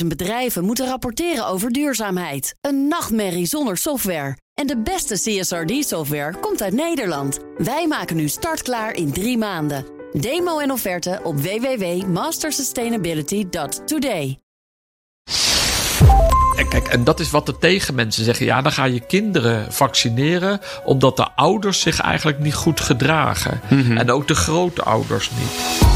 250.000 bedrijven moeten rapporteren over duurzaamheid. Een nachtmerrie zonder software. En de beste CSRD-software komt uit Nederland. Wij maken nu startklaar in drie maanden. Demo en offerte op www.mastersustainability.today. En kijk, en dat is wat de tegenmensen zeggen. Ja, dan ga je kinderen vaccineren omdat de ouders zich eigenlijk niet goed gedragen. En ook de grootouders niet.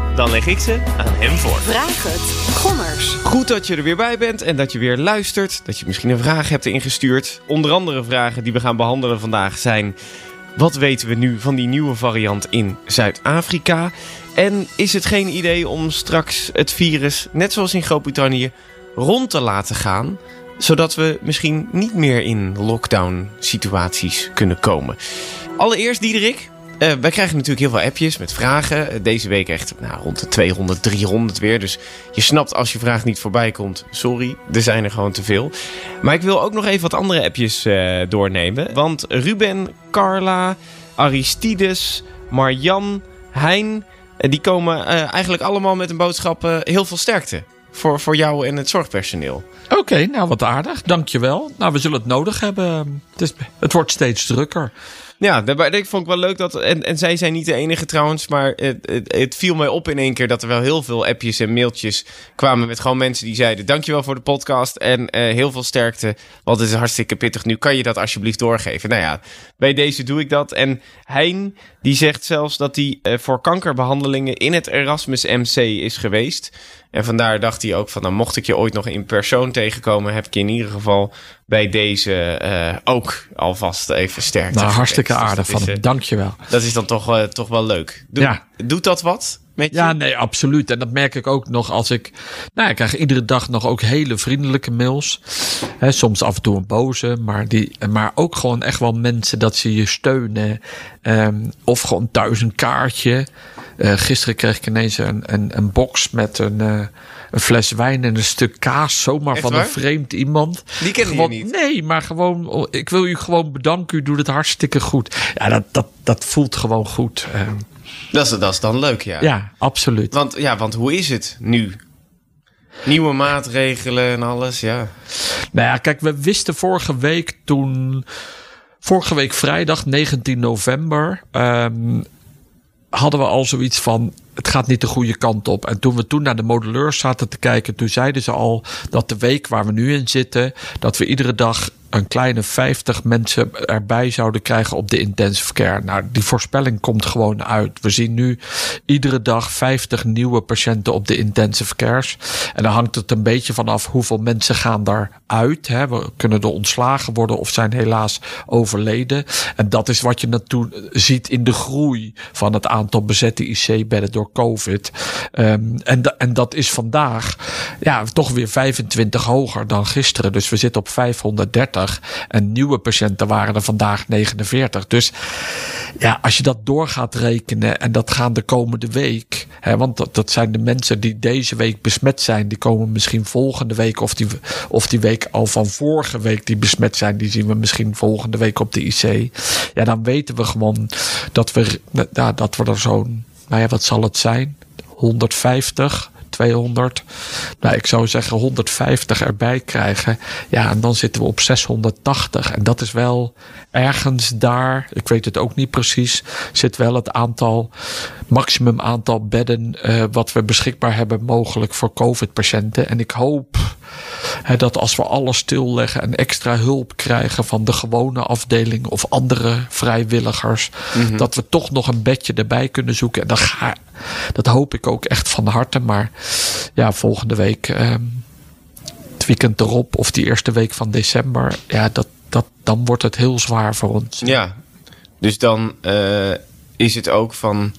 Dan leg ik ze aan hem voor. Vraag het. Gommers. Goed dat je er weer bij bent en dat je weer luistert. Dat je misschien een vraag hebt ingestuurd. Onder andere vragen die we gaan behandelen vandaag zijn... Wat weten we nu van die nieuwe variant in Zuid-Afrika? En is het geen idee om straks het virus, net zoals in Groot-Brittannië, rond te laten gaan? Zodat we misschien niet meer in lockdown-situaties kunnen komen. Allereerst, Diederik, wij krijgen natuurlijk heel veel appjes met vragen. Eh, Deze week echt nou, rond de 200, 300 weer. Dus je snapt als je vraag niet voorbij komt. Sorry, er zijn er gewoon te veel. Maar ik wil ook nog even wat andere appjes eh, doornemen. Want Ruben, Carla, Aristides, Marjan, Hein... eh, die komen eh, eigenlijk allemaal met een boodschap eh, heel veel sterkte. Voor, voor jou en het zorgpersoneel. Oké, nou wat aardig. Dankjewel. Nou, we zullen het nodig hebben. Het, is, het wordt steeds drukker. Ja, daarbij ik vond ik wel leuk dat. En, en zij zijn niet de enige trouwens, maar het, het, het viel mij op in één keer dat er wel heel veel appjes en mailtjes kwamen met gewoon mensen die zeiden: Dankjewel voor de podcast en eh, heel veel sterkte. Want het is hartstikke pittig. Nu kan je dat alsjeblieft doorgeven. Nou ja, bij deze doe ik dat. En Hein, die zegt zelfs dat hij eh, voor kankerbehandelingen in het Erasmus MC is geweest. En vandaar dacht hij ook van, nou, mocht ik je ooit nog in persoon tegenkomen, heb ik je in ieder geval bij deze eh, ook alvast even sterk. Nou, hartstikke aardig van is, hem. eh, Dankjewel. dat is dan toch, eh, toch wel leuk. Doe- Ja. Doet dat wat je? Ja, nee, absoluut. En dat merk ik ook nog als ik. Nou, ik krijg iedere dag nog ook hele vriendelijke mails. Soms af en toe een boze, maar, die, maar ook gewoon echt wel mensen dat ze je steunen. Ehm, of gewoon thuis een kaartje. Eh, gisteren kreeg ik ineens een, een, een box met een, eh, een fles wijn en een stuk kaas. Zomaar Echt van waar? een vreemd iemand. Die Gewoon- je niet. Nee, maar gewoon. oh, Ik wil u gewoon bedanken. U doet het hartstikke goed. Ja, dat, dat, dat voelt gewoon goed. Ehm, Dat, is, dat is dan leuk, ja. ja, absoluut. Want, ja, want hoe is het nu? Nieuwe maatregelen en alles, ja. Nou ja, kijk, we wisten vorige week toen. Vorige week vrijdag, 19 november. ehm, hadden we al zoiets van. Het gaat niet de goede kant op. En toen we toen naar de modelleurs zaten te kijken. Toen zeiden ze al dat de week waar we nu in zitten. dat we iedere dag een kleine 50 mensen erbij zouden krijgen op de intensive care. Nou, die voorspelling komt gewoon uit. We zien nu iedere dag 50 nieuwe patiënten op de intensive cares. En dan hangt het een beetje vanaf hoeveel mensen gaan daaruit. Hè. We kunnen er ontslagen worden of zijn helaas overleden. En dat is wat je naartoe ziet in de groei van het aantal bezette IC-bedden door COVID. Ehm, en, en dat is vandaag ja, toch weer 25 hoger dan gisteren. Dus we zitten op 530. En nieuwe patiënten waren er vandaag 49. Dus ja, als je dat door gaat rekenen en dat gaan de komende week. Hè, want dat, dat zijn de mensen die deze week besmet zijn. Die komen misschien volgende week. Of die, of die week al van vorige week die besmet zijn. Die zien we misschien volgende week op de IC. Ja, dan weten we gewoon dat we, dat we er zo'n. Nou ja, wat zal het zijn? 150, 200. Nou, ik zou zeggen 150 erbij krijgen. Ja, en dan zitten we op 680. En dat is wel ergens daar, ik weet het ook niet precies, zit wel het aantal, maximum aantal bedden eh, wat we beschikbaar hebben mogelijk voor COVID-patiënten. En ik hoop dat als we alles stilleggen en extra hulp krijgen van de gewone afdeling of andere vrijwilligers, dat we toch nog een bedje erbij kunnen zoeken. En dat, ga, dat hoop ik ook echt van harte. Maar ja, volgende week, ehm, het weekend erop of die eerste week van december, ja, dat, dat, dan wordt het heel zwaar voor ons. Ja, dus dan eh, is het ook van...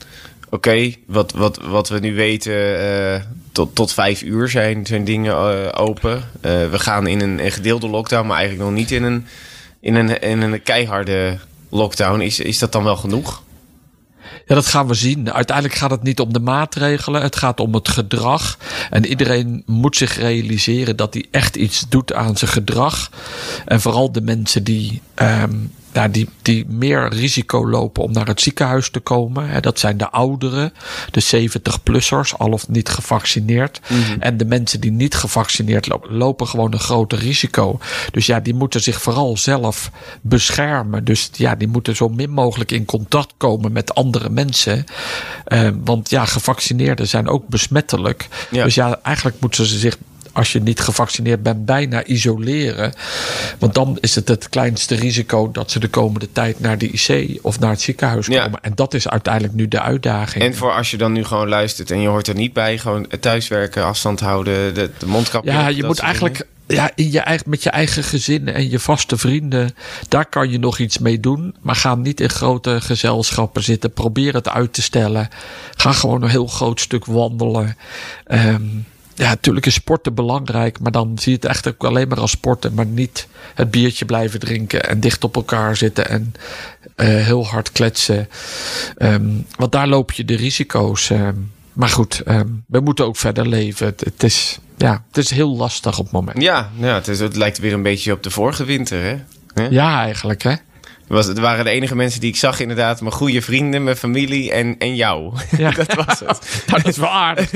Oké, wat, wat, wat we nu weten, eh, tot, tot vijf uur zijn, zijn dingen eh, open. Eh, we gaan in een, gedeelde lockdown, maar eigenlijk nog niet in een, in een, in een keiharde lockdown. Is, is dat dan wel genoeg? Ja, dat gaan we zien. Uiteindelijk gaat het niet om de maatregelen. Het gaat om het gedrag. En iedereen moet zich realiseren dat hij echt iets doet aan zijn gedrag. En vooral de mensen die um, ja, die, die meer risico lopen om naar het ziekenhuis te komen. Dat zijn de ouderen, de 70-plussers, al of niet gevaccineerd. Mhm. En de mensen die niet gevaccineerd lopen, lopen gewoon een groter risico. Dus ja, die moeten zich vooral zelf beschermen. Dus ja, die moeten zo min mogelijk in contact komen met andere mensen. Uh, want ja, gevaccineerden zijn ook besmettelijk. Dus ja, eigenlijk moeten ze zich als je niet gevaccineerd bent, bijna isoleren. Want dan is het het kleinste risico dat ze de komende tijd naar de IC of naar het ziekenhuis komen. En dat is uiteindelijk nu de uitdaging. En voor als je dan nu gewoon luistert en je hoort er niet bij, gewoon thuiswerken, afstand houden, de, de mondkapje. Ja, je moet eigenlijk. Ja, in je eigen, met je eigen gezin en je vaste vrienden, daar kan je nog iets mee doen. Maar ga niet in grote gezelschappen zitten. Probeer het uit te stellen. Ga gewoon een heel groot stuk wandelen. Um, ja, natuurlijk is sporten belangrijk, maar dan zie je het echt ook alleen maar als sporten, maar niet het biertje blijven drinken en dicht op elkaar zitten en uh, heel hard kletsen. Um, want daar loop je de risico's. Um, maar goed, um, we moeten ook verder leven. Het, het, is, ja, het is heel lastig op het moment. Ja, ja het, is, het lijkt weer een beetje op de vorige winter, hè? Ja, eigenlijk, hè? Was, het waren de enige mensen die ik zag inderdaad. Mijn goede vrienden, mijn familie en, en jou. Ja. dat was het. Nou, dat is wel aardig.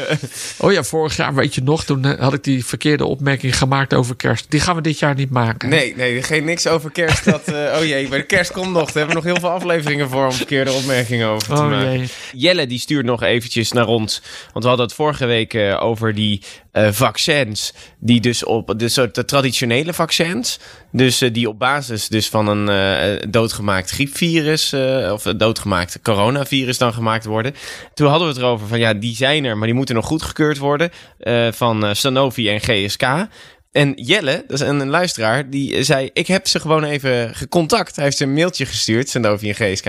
oh ja, vorig jaar, weet je nog, toen eh, had ik die verkeerde opmerking gemaakt over kerst. Die gaan we dit jaar niet maken. Nee, nee, geen niks over kerst. Dat, uh, oh jee, bij de kerst komt nog. Daar hebben we nog heel veel afleveringen voor om verkeerde opmerkingen over te oh maken. Jee. Jelle die stuurt nog eventjes naar ons. Want we hadden het vorige week uh, over die uh, vaccins. Die dus op de soort traditionele vaccins. Dus uh, die op basis dus van een uh, doodgemaakt griepvirus. of een doodgemaakt coronavirus dan gemaakt worden. Toen hadden we het erover van ja, die zijn er, maar die moeten nog goedgekeurd worden. van Sanofi en GSK. En Jelle, dat is een, luisteraar, die zei: Ik heb ze gewoon even gecontact. Hij heeft een mailtje gestuurd, Sanofi en GSK.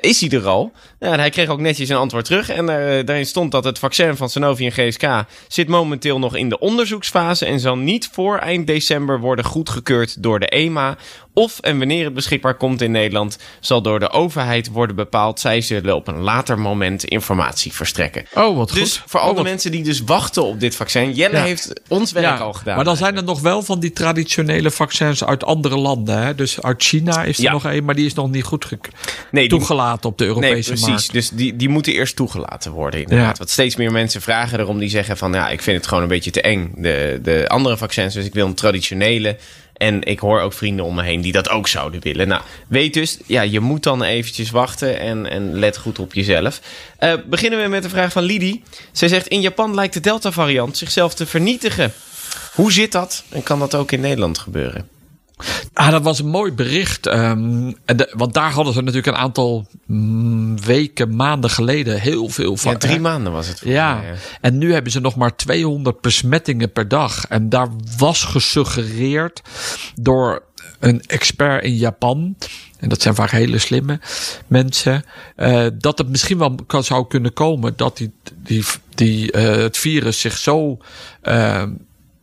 Is hij er al? Ja, hij kreeg ook netjes een antwoord terug. En uh, daarin stond dat het vaccin van Sanofi en GSK zit momenteel nog in de onderzoeksfase en zal niet voor eind december worden goedgekeurd door de EMA of en wanneer het beschikbaar komt in Nederland, zal door de overheid worden bepaald. Zij zullen op een later moment informatie verstrekken. Oh, wat dus goed. Dus voor al de mensen die dus wachten op dit vaccin. Jelle heeft ons werk al gedaan. Maar dan zijn er nog wel van die traditionele vaccins uit andere landen. Hè? Dus uit China is er nog één, maar die is nog niet goed nee, toegelaten op de Europese nee, precies. Dus die, die moeten eerst toegelaten worden inderdaad. Want steeds meer mensen vragen erom die zeggen van... ja, ik vind het gewoon een beetje te eng. De, de andere vaccins, dus ik wil een traditionele... En ik hoor ook vrienden om me heen die dat ook zouden willen. Nou, weet dus, ja, je moet dan eventjes wachten en, en let goed op jezelf. Uh, beginnen we met de vraag van Lidi. Zij zegt, in Japan lijkt de Delta-variant zichzelf te vernietigen. Hoe zit dat en kan dat ook in Nederland gebeuren? Ah, dat was een mooi bericht. Um, want daar hadden ze natuurlijk een aantal mm, weken, maanden geleden heel veel van. Ja, drie maanden was het. Ja. Mij, ja. En nu hebben ze nog maar 200 besmettingen per dag. En daar was gesuggereerd door een expert in Japan. En dat zijn vaak hele slimme mensen. Uh, dat het misschien wel kan, zou kunnen komen dat die, die, die, uh, het virus zich zo. Uh,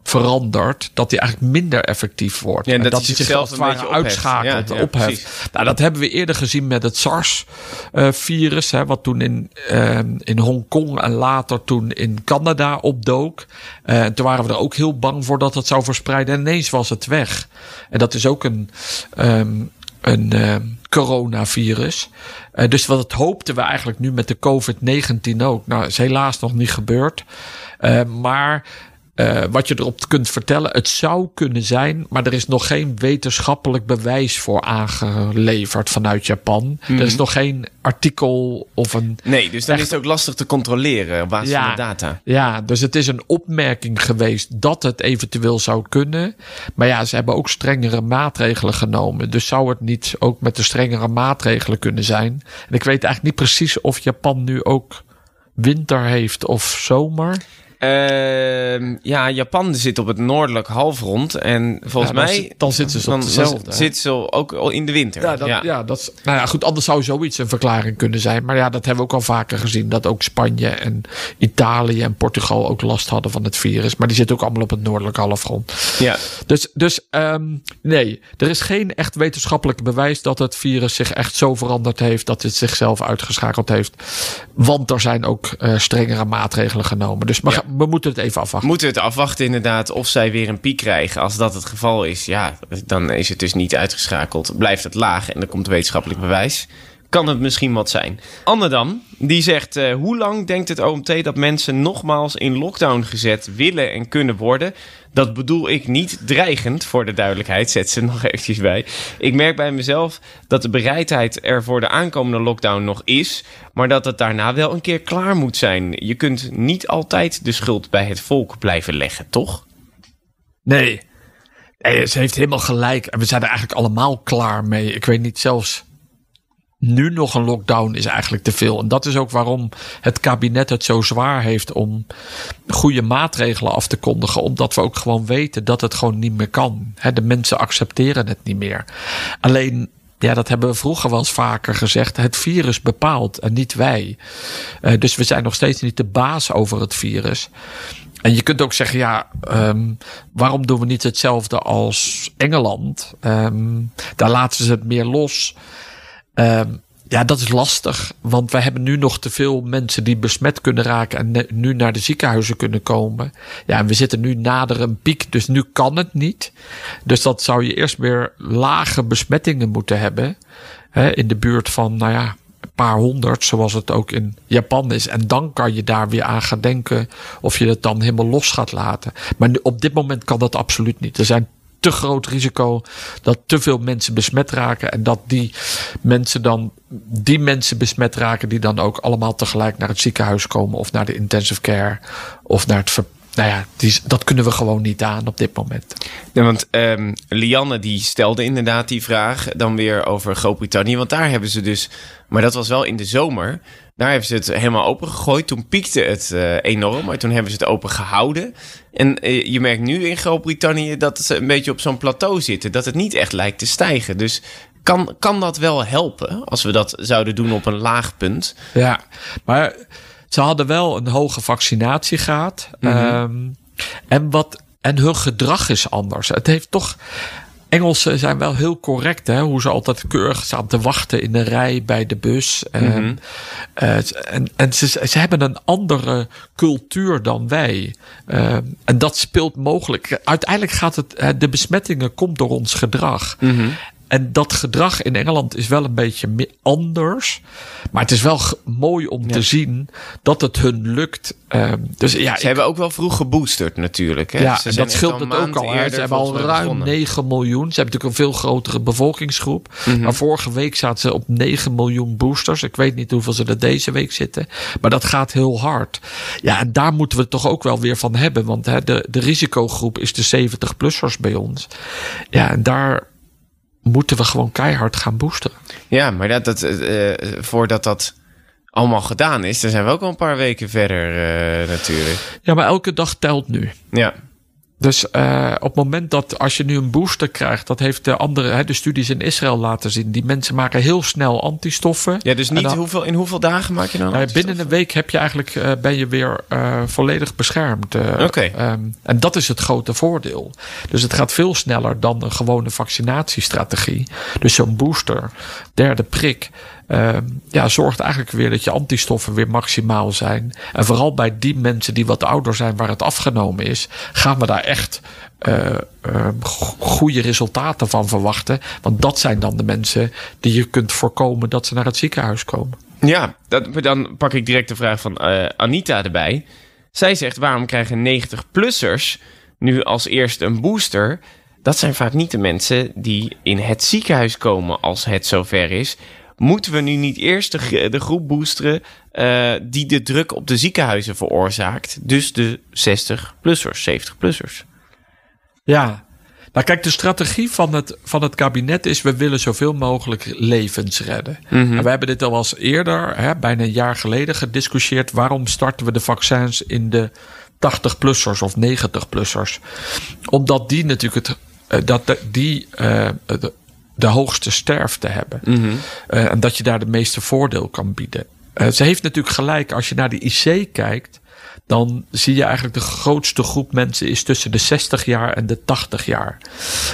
verandert, dat hij eigenlijk minder effectief wordt. Ja, en dat, hij zichzelf een beetje uitschakelt, ja, opheft. Nou, dat hebben we eerder gezien met het SARS-virus, uh, wat toen in, uh, in Hongkong en later toen in Canada opdook. Uh, toen waren we er ook heel bang voor dat het zou verspreiden. En ineens was het weg. En dat is ook een, um, een uh, coronavirus. Uh, dus wat hoopten we eigenlijk nu met de COVID-19 ook. Nou, is helaas nog niet gebeurd. Uh, maar uh, wat je erop kunt vertellen. Het zou kunnen zijn, maar er is nog geen wetenschappelijk bewijs voor aangeleverd vanuit Japan. Er is mhm. nog geen artikel of een. Nee, dus dan is het ook lastig te controleren op basis van de data. Ja, dus het is een opmerking geweest dat het eventueel zou kunnen. Maar ja, ze hebben ook strengere maatregelen genomen. Dus zou het niet ook met de strengere maatregelen kunnen zijn? En ik weet eigenlijk niet precies of Japan nu ook winter heeft of zomer. Ehm, ja, Japan zit op het noordelijk halfrond. En volgens Ja, dan mij... zit- dan zitten ze op dan- dezelfde, dan zit ze ook al in de winter. Ja, dat, ja. dat nou ja, goed, anders zou zoiets een verklaring kunnen zijn. Maar ja, dat hebben we ook al vaker gezien. Dat ook Spanje en Italië en Portugal ook last hadden van het virus. Maar die zitten ook allemaal op het noordelijke halfrond. Ja. Dus, dus ehm, nee, er is geen echt wetenschappelijk bewijs dat het virus zich echt zo veranderd heeft. Dat het zichzelf uitgeschakeld heeft. Want er zijn ook eh, strengere maatregelen genomen. Dus Ja. We moeten het even afwachten. Moeten we het afwachten inderdaad of zij weer een piek krijgen. Als dat het geval is, ja, dan is het dus niet uitgeschakeld. Blijft het laag en er komt wetenschappelijk bewijs. Kan het misschien wat zijn. Anne dan, die zegt... eh, hoe lang denkt het OMT dat mensen nogmaals in lockdown gezet willen en kunnen worden? Dat bedoel ik niet dreigend, voor de duidelijkheid. Zet ze nog eventjes bij. Ik merk bij mezelf dat de bereidheid er voor de aankomende lockdown nog is... maar dat het daarna wel een keer klaar moet zijn. Je kunt niet altijd de schuld bij het volk blijven leggen, toch? Nee. nee, ze heeft helemaal gelijk. En we zijn er eigenlijk allemaal klaar mee. Ik weet niet, zelfs nu nog een lockdown is eigenlijk te veel. En dat is ook waarom het kabinet het zo zwaar heeft om goede maatregelen af te kondigen. Omdat we ook gewoon weten dat het gewoon niet meer kan. De mensen accepteren het niet meer. Alleen. Ja, dat hebben we vroeger wel eens vaker gezegd. Het virus bepaalt en niet wij. Eh, dus we zijn nog steeds niet de baas over het virus. En je kunt ook zeggen, ja, ehm, waarom doen we niet hetzelfde als Engeland? Ehm, daar laten ze het meer los. Ehm, ja, dat is lastig, want wij hebben nu nog te veel mensen die besmet kunnen raken en nu naar de ziekenhuizen kunnen komen. Ja, en we zitten nu nader een piek, dus nu kan het niet. Dus dat zou je eerst weer lage besmettingen moeten hebben. Hè, in de buurt van, nou ja, een paar honderd, zoals het ook in Japan is. En dan kan je daar weer aan gaan denken of je het dan helemaal los gaat laten. Maar op dit moment kan dat absoluut niet. Er zijn te groot risico dat te veel mensen besmet raken. En dat die mensen dan, die mensen besmet raken, die dan ook allemaal tegelijk naar het ziekenhuis komen of naar de intensive care of naar het nou ja, die, dat kunnen we gewoon niet aan op dit moment. Ja, want ehm, Lianne die stelde inderdaad die vraag dan weer over Groot-Brittannië. Want daar hebben ze dus, maar dat was wel in de zomer. Daar hebben ze het helemaal open gegooid. Toen piekte het eh, enorm, maar toen hebben ze het open gehouden. En eh, je merkt nu in Groot-Brittannië dat ze een beetje op zo'n plateau zitten. Dat het niet echt lijkt te stijgen. Dus kan, kan dat wel helpen als we dat zouden doen op een laag punt? Ja, maar ze hadden wel een hoge vaccinatiegraad. Ehm, en, wat, en hun gedrag is anders. Het heeft toch. Engelsen zijn wel heel correct, hè? hoe ze altijd keurig staan te wachten in de rij bij de bus. Ehm, eh, en en ze, ze hebben een andere cultuur dan wij. Ehm, en dat speelt mogelijk. Uiteindelijk gaat het, de besmettingen komt door ons gedrag. En dat gedrag in Engeland is wel een beetje anders. Maar het is wel mooi om te zien dat het hun lukt. Ehm, dus ja, Ze ik- hebben ook wel vroeg geboosterd natuurlijk. Hè? ja, Ze en zijn dat scheelt het ook al. Hè. Ze hebben al ruim begonnen. 9 miljoen. Ze hebben natuurlijk een veel grotere bevolkingsgroep. Mhm. Maar vorige week zaten ze op 9 miljoen boosters. Ik weet niet hoeveel ze er deze week zitten. Maar dat gaat heel hard. Ja, en daar moeten we het toch ook wel weer van hebben. Want hè, de, de risicogroep is de 70-plussers bij ons. Ja, en daar moeten we gewoon keihard gaan boosteren. Ja, maar dat, dat, eh, voordat dat allemaal gedaan is, dan zijn we ook al een paar weken verder eh, natuurlijk. Ja, maar elke dag telt nu. Ja, Dus eh, op het moment dat als je nu een booster krijgt, dat heeft de andere, hè, de studies in Israël laten zien. Die mensen maken heel snel antistoffen. ja dus niet dan- hoeveel, in hoeveel dagen maak je dan? Eh, binnen een week heb je eigenlijk, eh, ben je weer eh, volledig beschermd. Oké. ehm, en dat is het grote voordeel. Dus het gaat veel sneller dan een gewone vaccinatiestrategie. Dus zo'n booster, derde prik, ehm, ja, zorgt eigenlijk weer dat je antistoffen weer maximaal zijn. En vooral bij die mensen die wat ouder zijn waar het afgenomen is, gaan we daar echt eh, ehm, go- goede resultaten van verwachten. Want dat zijn dan de mensen die je kunt voorkomen dat ze naar het ziekenhuis komen. Ja, dat, dan pak ik direct de vraag van eh, Anita erbij. Zij zegt, waarom krijgen 90-plussers nu als eerste een booster? Dat zijn vaak niet de mensen die in het ziekenhuis komen als het zover is. Moeten we nu niet eerst de, groep boosteren eh, die de druk op de ziekenhuizen veroorzaakt? Dus de 60-plussers, 70-plussers. Ja. Nou kijk, de strategie van het, van het kabinet is... we willen zoveel mogelijk levens redden. En we hebben dit al eens eerder, hè, bijna een jaar geleden, gediscussieerd... waarom starten we de vaccins in de 80-plussers of 90-plussers. Omdat die natuurlijk het, uh, dat de, die uh, de, hoogste sterfte hebben. Mm -hmm. uh, en dat je daar de meeste voordeel kan bieden. ze heeft natuurlijk gelijk als je naar de IC kijkt dan zie je eigenlijk de grootste groep mensen is tussen de 60 jaar en de 80 jaar.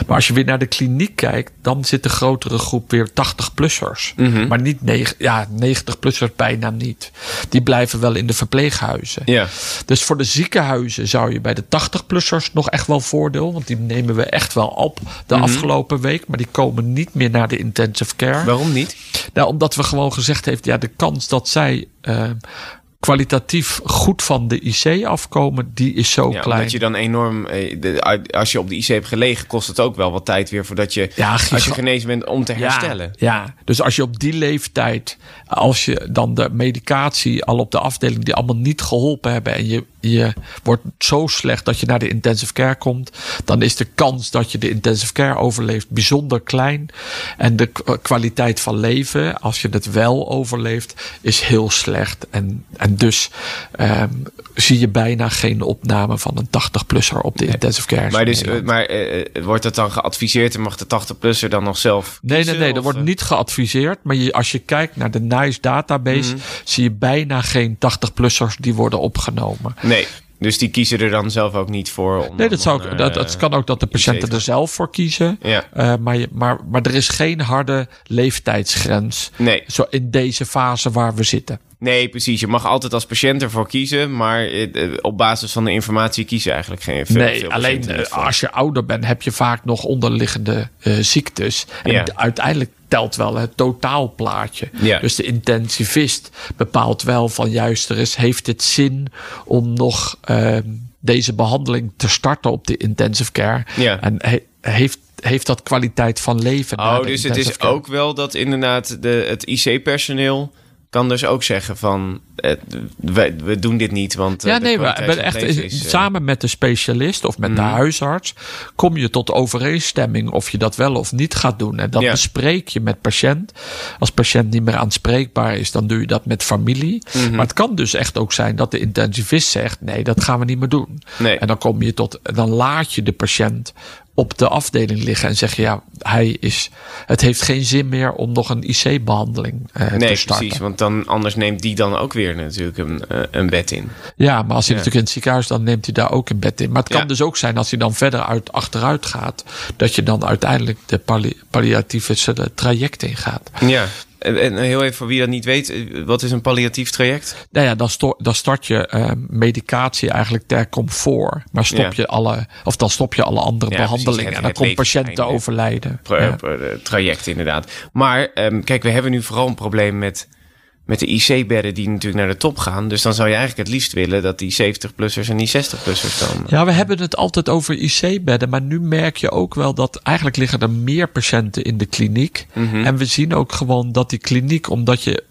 Maar als je weer naar de kliniek kijkt, dan zit de grotere groep weer 80-plussers. Mm -hmm. Maar niet negen, ja, 90-plussers bijna niet. Die blijven wel in de verpleeghuizen. Yeah. Dus voor de ziekenhuizen zou je bij de 80-plussers nog echt wel voordeel. Want die nemen we echt wel op de mm -hmm. afgelopen week. Maar die komen niet meer naar de intensive care. Waarom niet? Nou, omdat we gewoon gezegd heeft, ja, de kans dat zij. Uh, kwalitatief goed van de IC afkomen, die is zo ja, klein. Dat je dan enorm, als je op de IC hebt gelegen, kost het ook wel wat tijd weer voordat je, ja, als je genezen bent, om te ja, herstellen. Ja, dus als je op die leeftijd, als je dan de medicatie al op de afdeling die allemaal niet geholpen hebben en je, je wordt zo slecht dat je naar de intensive care komt, dan is de kans dat je de intensive care overleeft bijzonder klein. En de kwaliteit van leven, als je het wel overleeft, is heel slecht. En, en dus um, zie je bijna geen opname van een 80-plusser op de nee. intensive care. Maar, dus, uh, maar uh, wordt dat dan geadviseerd en mag de 80-plusser dan nog zelf? Nee, nee, nee, dat wordt niet geadviseerd. Maar je, als je kijkt naar de NICE database, mm -hmm. zie je bijna geen 80-plussers die worden opgenomen. Nee. Dus die kiezen er dan zelf ook niet voor? Om nee, dat, zou, uh, dat, kan ook dat de patiënten er zelf voor kiezen. Ja. Uh, maar, maar, maar er is geen harde leeftijdsgrens. Nee. Zo in deze fase waar we zitten. Nee, precies. Je mag altijd als patiënt ervoor kiezen, maar op basis van de informatie kiezen eigenlijk geen veel. Nee, veel alleen uh, als je ouder bent, heb je vaak nog onderliggende uh, ziektes. En ja. uiteindelijk telt wel het totaalplaatje. Ja. Dus de intensivist bepaalt wel van juist er is, heeft het zin om nog uh, deze behandeling te starten op de intensive care. Ja. En he, heeft heeft dat kwaliteit van leven. Oh, dus het is care. ook wel dat inderdaad de, het IC-personeel kan dus ook zeggen van we, we doen dit niet, want ja, nee, we echt is, uh, samen met de specialist of met mm. de huisarts kom je tot overeenstemming of je dat wel of niet gaat doen en dat ja. bespreek je met patiënt. Als patiënt niet meer aanspreekbaar is, dan doe je dat met familie. Mm -hmm. Maar het kan dus echt ook zijn dat de intensivist zegt nee, dat gaan we niet meer doen. Nee. En dan kom je tot dan laat je de patiënt op de afdeling liggen en zeggen: ja, hij is. Het heeft geen zin meer om nog een IC-behandeling nee, te starten. precies, want dan anders neemt die dan ook weer natuurlijk een, uh, een bed in. Ja, maar als hij ja. natuurlijk in het ziekenhuis, dan neemt hij daar ook een bed in. Maar het kan ja. dus ook zijn als hij dan verder uit, achteruit gaat, dat je dan uiteindelijk de palli palliatieve traject ingaat. Ja. En heel even voor wie dat niet weet, wat is een palliatief traject? Nou ja, dan, dan start je uh, medicatie eigenlijk ter comfort. Maar stop Ja. je alle, of dan stop je alle andere Ja, behandelingen. en dan komt patiënt te overlijden. Ja. eh, traject inderdaad. Maar ehm, kijk, we hebben nu vooral een probleem met, met de IC-bedden die natuurlijk naar de top gaan. Dus dan zou je eigenlijk het liefst willen dat die 70-plussers en die 60-plussers dan... Ja, we hebben het altijd over IC-bedden, maar nu merk je ook wel dat eigenlijk liggen er meer patiënten in de kliniek. Mhm. En we zien ook gewoon dat die kliniek, omdat je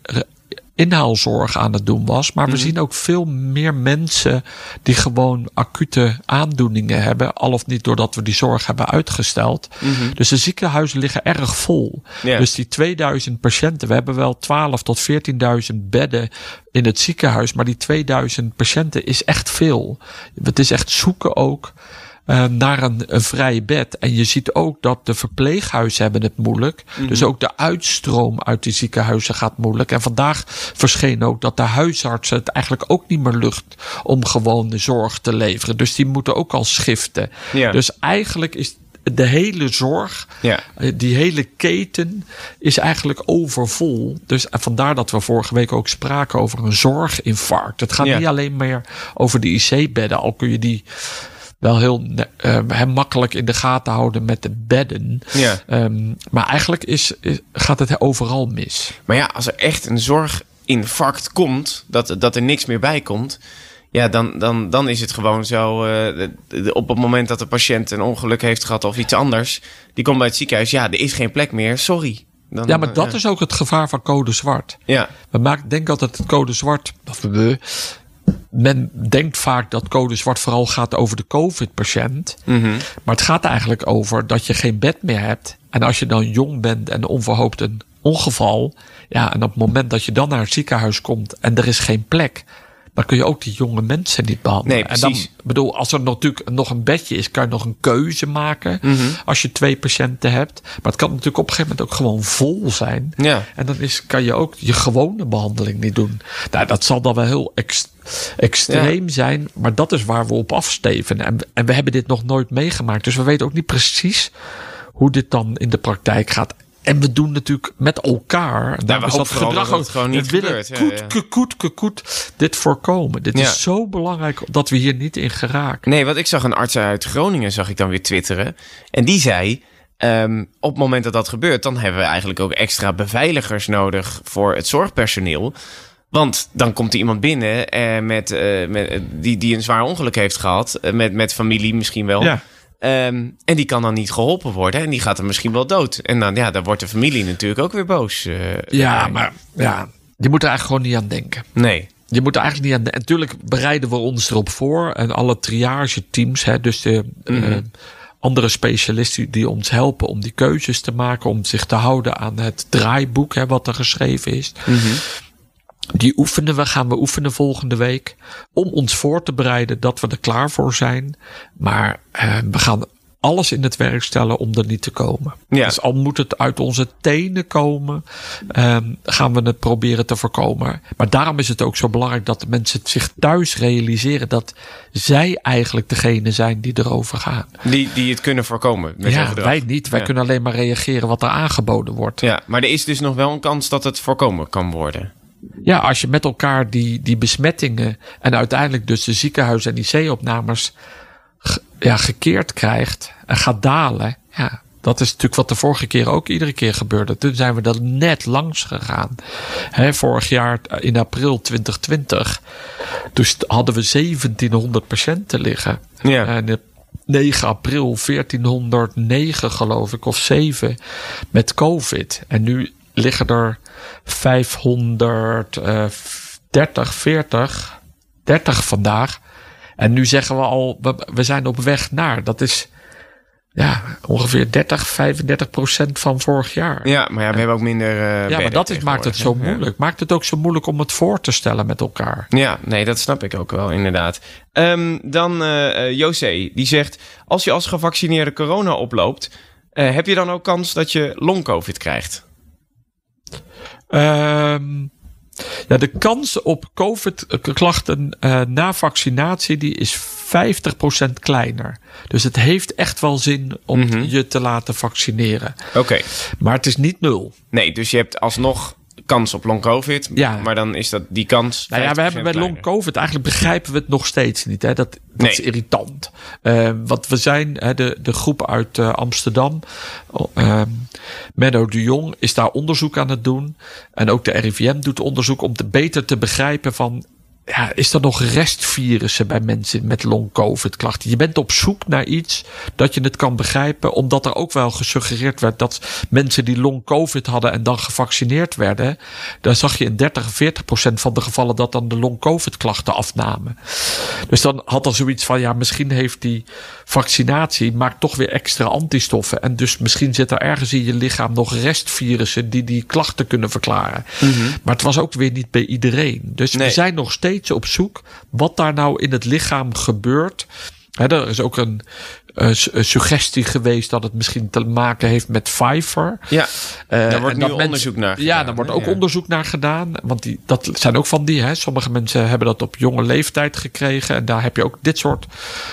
inhaalzorg aan het doen was, maar we Mhm. zien ook veel meer mensen die gewoon acute aandoeningen hebben, al of niet doordat we die zorg hebben uitgesteld. Mhm. Dus de ziekenhuizen liggen erg vol. Dus die 2000 patiënten, we hebben wel 12 tot 14.000 bedden in het ziekenhuis, maar die 2000 patiënten is echt veel. Het is echt zoeken ook uh, naar een, een vrij bed. En je ziet ook dat de verpleeghuizen hebben het moeilijk. Mhm. Dus ook de uitstroom uit die ziekenhuizen gaat moeilijk. En vandaag verscheen ook dat de huisartsen het eigenlijk ook niet meer lukt om gewoon de zorg te leveren. Dus die moeten ook al schiften. Ja. Dus eigenlijk is de hele zorg, Ja. eh, die hele keten is eigenlijk overvol. Dus en vandaar dat we vorige week ook spraken over een zorginfarct. Het gaat Ja. niet alleen meer over de IC-bedden, al kun je die wel heel uh, hem makkelijk in de gaten houden met de bedden. Ja. Um, maar eigenlijk is, is, gaat het overal mis. Maar ja, als er echt een zorginfarct komt, dat, dat er niks meer bij komt... Ja, dan, dan, dan is het gewoon zo. Uh, op het moment dat de patiënt een ongeluk heeft gehad of iets anders, die komt bij het ziekenhuis. Ja, er is geen plek meer. Sorry. Dan, ja, maar dat is ook het gevaar van code zwart. Ja. We maken, denk altijd dat code zwart. Of we, men denkt vaak dat code zwart vooral gaat over de COVID-patiënt. Mm -hmm. Maar het gaat eigenlijk over dat je geen bed meer hebt. En als je dan jong bent en onverhoopt een ongeval. Ja, en op het moment dat je dan naar het ziekenhuis komt en er is geen plek dan kun je ook die jonge mensen niet behandelen. Nee, en dan, precies. bedoel, als er natuurlijk nog een bedje is, kan je nog een keuze maken. Mhm. Als je twee patiënten hebt. Maar het kan natuurlijk op een gegeven moment ook gewoon vol zijn. Ja. En dan is, kan je ook je gewone behandeling niet doen. Nou, dat zal dan wel heel ex- extreem zijn. Maar dat is waar we op afsteven. En, en we hebben dit nog nooit meegemaakt. Dus we weten ook niet precies hoe dit dan in de praktijk gaat. En we doen natuurlijk met elkaar. daarom we hopen vooral dat het gewoon niet we willen gebeurt. Ja, koet, ja. koet, koet, koet, koet, dit voorkomen. Dit Ja. is zo belangrijk dat we hier niet in geraken. Nee, want ik zag een arts uit Groningen, zag ik dan weer twitteren. En die zei, ehm, op het moment dat dat gebeurt... dan hebben we eigenlijk ook extra beveiligers nodig voor het zorgpersoneel. Want dan komt er iemand binnen eh, met, eh, met, eh, die, die een zwaar ongeluk heeft gehad. eh, met, met familie misschien wel. Ja. Ehm, en die kan dan niet geholpen worden. En die gaat er misschien wel dood. En dan, ja, dan wordt de familie natuurlijk ook weer boos. eh, Ja, maar ja, je moet er eigenlijk gewoon niet aan denken. Nee. Je moet er eigenlijk niet aan denken. Natuurlijk bereiden we ons erop voor. En alle triage-teams, hè, dus de eh, andere specialisten die ons helpen om die keuzes te maken. Om zich te houden aan het draaiboek hè, wat er geschreven is. Die oefenen we, gaan we oefenen volgende week. Om ons voor te bereiden dat we er klaar voor zijn. Maar eh, we gaan alles in het werk stellen om er niet te komen. Ja. Dus al moet het uit onze tenen komen, ehm, gaan we het proberen te voorkomen. Maar daarom is het ook zo belangrijk dat de mensen zich thuis realiseren dat zij eigenlijk degene zijn die erover gaan. Die, die het kunnen voorkomen met ja, wij niet. Wij Ja. kunnen alleen maar reageren wat er aangeboden wordt. Ja, maar er is dus nog wel een kans dat het voorkomen kan worden. Ja, als je met elkaar die, die besmettingen en uiteindelijk dus de ziekenhuis- en IC-opnames ja, gekeerd krijgt en gaat dalen. Ja, dat is natuurlijk wat de vorige keer ook iedere keer gebeurde. Toen zijn we er net langs gegaan. Hè, vorig jaar eh, in april 2020. Dus st- hadden we 1700 patiënten liggen. Ja. En op 9 april 1409 geloof ik, of 7 met COVID. En nu liggen er 530, 40, 30 vandaag. En nu zeggen we al, we, we zijn op weg naar. Dat is ja, ongeveer 30, 35 procent van vorig jaar. Ja, maar ja, we hebben ook minder. eh, Ja, maar dat is, maakt het zo moeilijk. Maakt het ook zo moeilijk om het voor te stellen met elkaar. Ja. nee, dat snap ik ook wel, inderdaad. Ehm, dan eh eh, José, die zegt: Als je als gevaccineerde corona oploopt, heb je dan ook kans dat je long-covid krijgt? Ehm, ja, de kans op COVID-klachten eh, na vaccinatie die is 50% kleiner. Dus het heeft echt wel zin om Mhm. je te laten vaccineren. Oké. Maar het is niet nul. Nee, dus je hebt alsnog kans op long-covid. Ja. Maar dan is dat die kans. Nou ja, we 50% hebben bij long. COVID eigenlijk begrijpen we het nog steeds niet. Hè? Dat, dat Nee. is irritant. Eh, want we zijn, hè, de, de groep uit eh, Amsterdam, oh, ehm, Menno de Jong is daar onderzoek aan het doen. En ook de RIVM doet onderzoek om te beter te begrijpen van. Ja, is er nog restvirussen bij mensen met long-covid klachten? Je bent op zoek naar iets dat je het kan begrijpen, omdat er ook wel gesuggereerd werd dat mensen die long-covid hadden en dan gevaccineerd werden, dan zag je in 30, 40 procent van de gevallen dat dan de long-covid klachten afnamen. Dus dan had er zoiets van, ja, misschien heeft die vaccinatie maakt toch weer extra antistoffen. En dus misschien zit er ergens in je lichaam nog restvirussen die die klachten kunnen verklaren. Maar het was ook weer niet bij iedereen. Dus Nee. we zijn nog steeds op zoek wat daar nou in het lichaam gebeurt. Hè, er is ook een, eh, een suggestie geweest dat het misschien te maken heeft met Pfeiffer. Ja, Eh, daar wordt nu mensen- onderzoek naar Ja, gedaan, daar wordt ook Ja. onderzoek naar gedaan. Want die, dat zijn ook van die. Hè. Sommige mensen hebben dat op jonge leeftijd gekregen. En daar heb je ook dit soort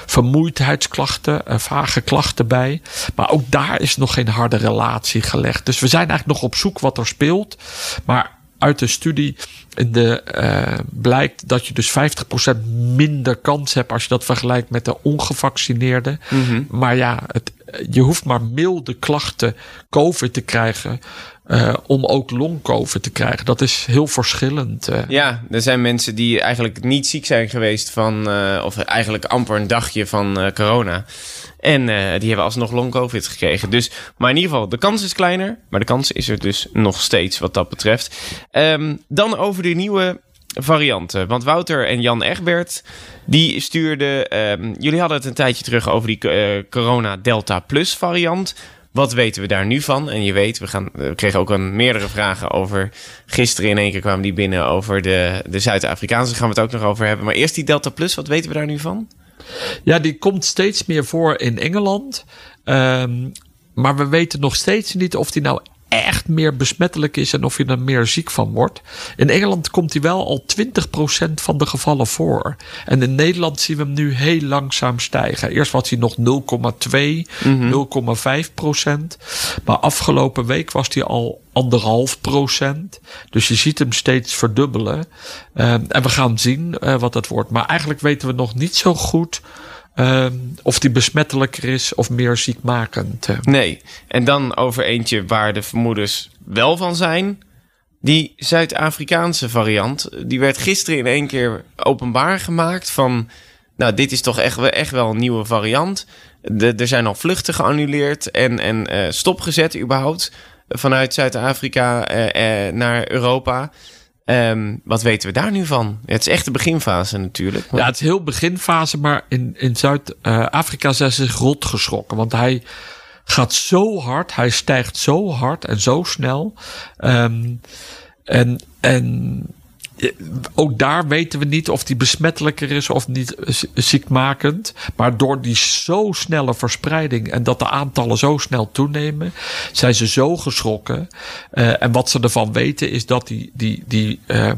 vermoeidheidsklachten, eh, vage klachten bij. Maar ook daar is nog geen harde relatie gelegd. Dus we zijn eigenlijk nog op zoek wat er speelt. Maar uit de studie in de, eh, blijkt dat je dus 50% minder kans hebt als je dat vergelijkt met de ongevaccineerden. Maar ja, het, je hoeft maar milde klachten COVID te krijgen. eh, om ook long-COVID te krijgen. Dat is heel verschillend. eh. Ja, er zijn mensen die eigenlijk niet ziek zijn geweest van, of eigenlijk amper een dagje van corona. En eh, die hebben alsnog long covid gekregen. Dus, maar in ieder geval, de kans is kleiner. Maar de kans is er dus nog steeds wat dat betreft. Ehm, dan over de nieuwe varianten. Want Wouter en Jan Egbert, die stuurden... ehm, jullie hadden het een tijdje terug over die eh, corona Delta Plus variant. Wat weten we daar nu van? En je weet, we, gaan, we kregen ook een meerdere vragen over. Gisteren in één keer kwamen die binnen over de, de Zuid-Afrikaanse. Daar gaan we het ook nog over hebben. Maar eerst die Delta Plus, wat weten we daar nu van? Ja, die komt steeds meer voor in Engeland. Ehm, maar we weten nog steeds niet of die nou echt meer besmettelijk is en of je er meer ziek van wordt. In Engeland komt hij wel al 20% van de gevallen voor. En in Nederland zien we hem nu heel langzaam stijgen. Eerst was hij nog 0,2, 0,5%. Maar afgelopen week was hij al anderhalf procent. Dus je ziet hem steeds verdubbelen. Um, en we gaan zien uh, wat dat wordt. Maar eigenlijk weten we nog niet zo goed Um, of die besmettelijker is of meer ziekmakend. Nee, en dan over eentje waar de vermoedens wel van zijn. Die Zuid-Afrikaanse variant, die werd gisteren in één keer openbaar gemaakt van... Nou, dit is toch echt, echt wel een nieuwe variant. De, er zijn al vluchten geannuleerd en, en uh, stopgezet überhaupt vanuit Zuid-Afrika uh, uh, naar Europa. Um, wat weten we daar nu van? Het is echt de beginfase natuurlijk. Ja, het is heel beginfase, maar in, in Zuid-Afrika zijn ze zich rot geschrokken. Want hij gaat zo hard, hij stijgt zo hard en zo snel. Um, en, en ook daar weten we niet of die besmettelijker is of niet ziekmakend. Maar door die zo snelle verspreiding en dat de aantallen zo snel toenemen, zijn ze zo geschrokken. Uh, en wat ze ervan weten is dat die, die, die uh,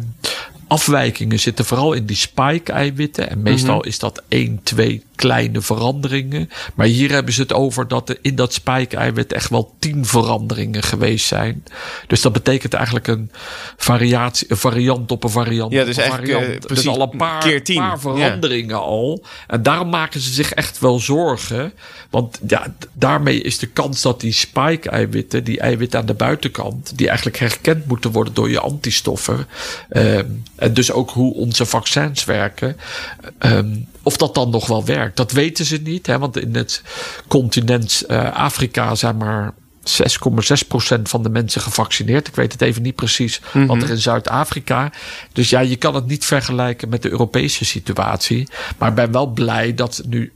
afwijkingen zitten vooral in die spike-eiwitten. En meestal mm-hmm. is dat één, twee kleine veranderingen. Maar hier hebben ze het over dat er in dat spike-eiwit echt wel tien veranderingen geweest zijn. Dus dat betekent eigenlijk een variatie, een variant op een variant. Ja, dus eigenlijk variant. Uh, precies dus al een paar, keer tien. paar veranderingen ja. al. En daarom maken ze zich echt wel zorgen. Want ja, daarmee is de kans dat die spike-eiwitten, die eiwitten aan de buitenkant, die eigenlijk herkend moeten worden door je antistoffen. Um, en dus ook hoe onze vaccins werken. Um, of dat dan nog wel werkt, dat weten ze niet. Hè? Want in het continent uh, Afrika zijn maar 6,6% van de mensen gevaccineerd. Ik weet het even niet precies mm-hmm. wat er in Zuid-Afrika. Dus ja, je kan het niet vergelijken met de Europese situatie. Maar ik ben wel blij dat nu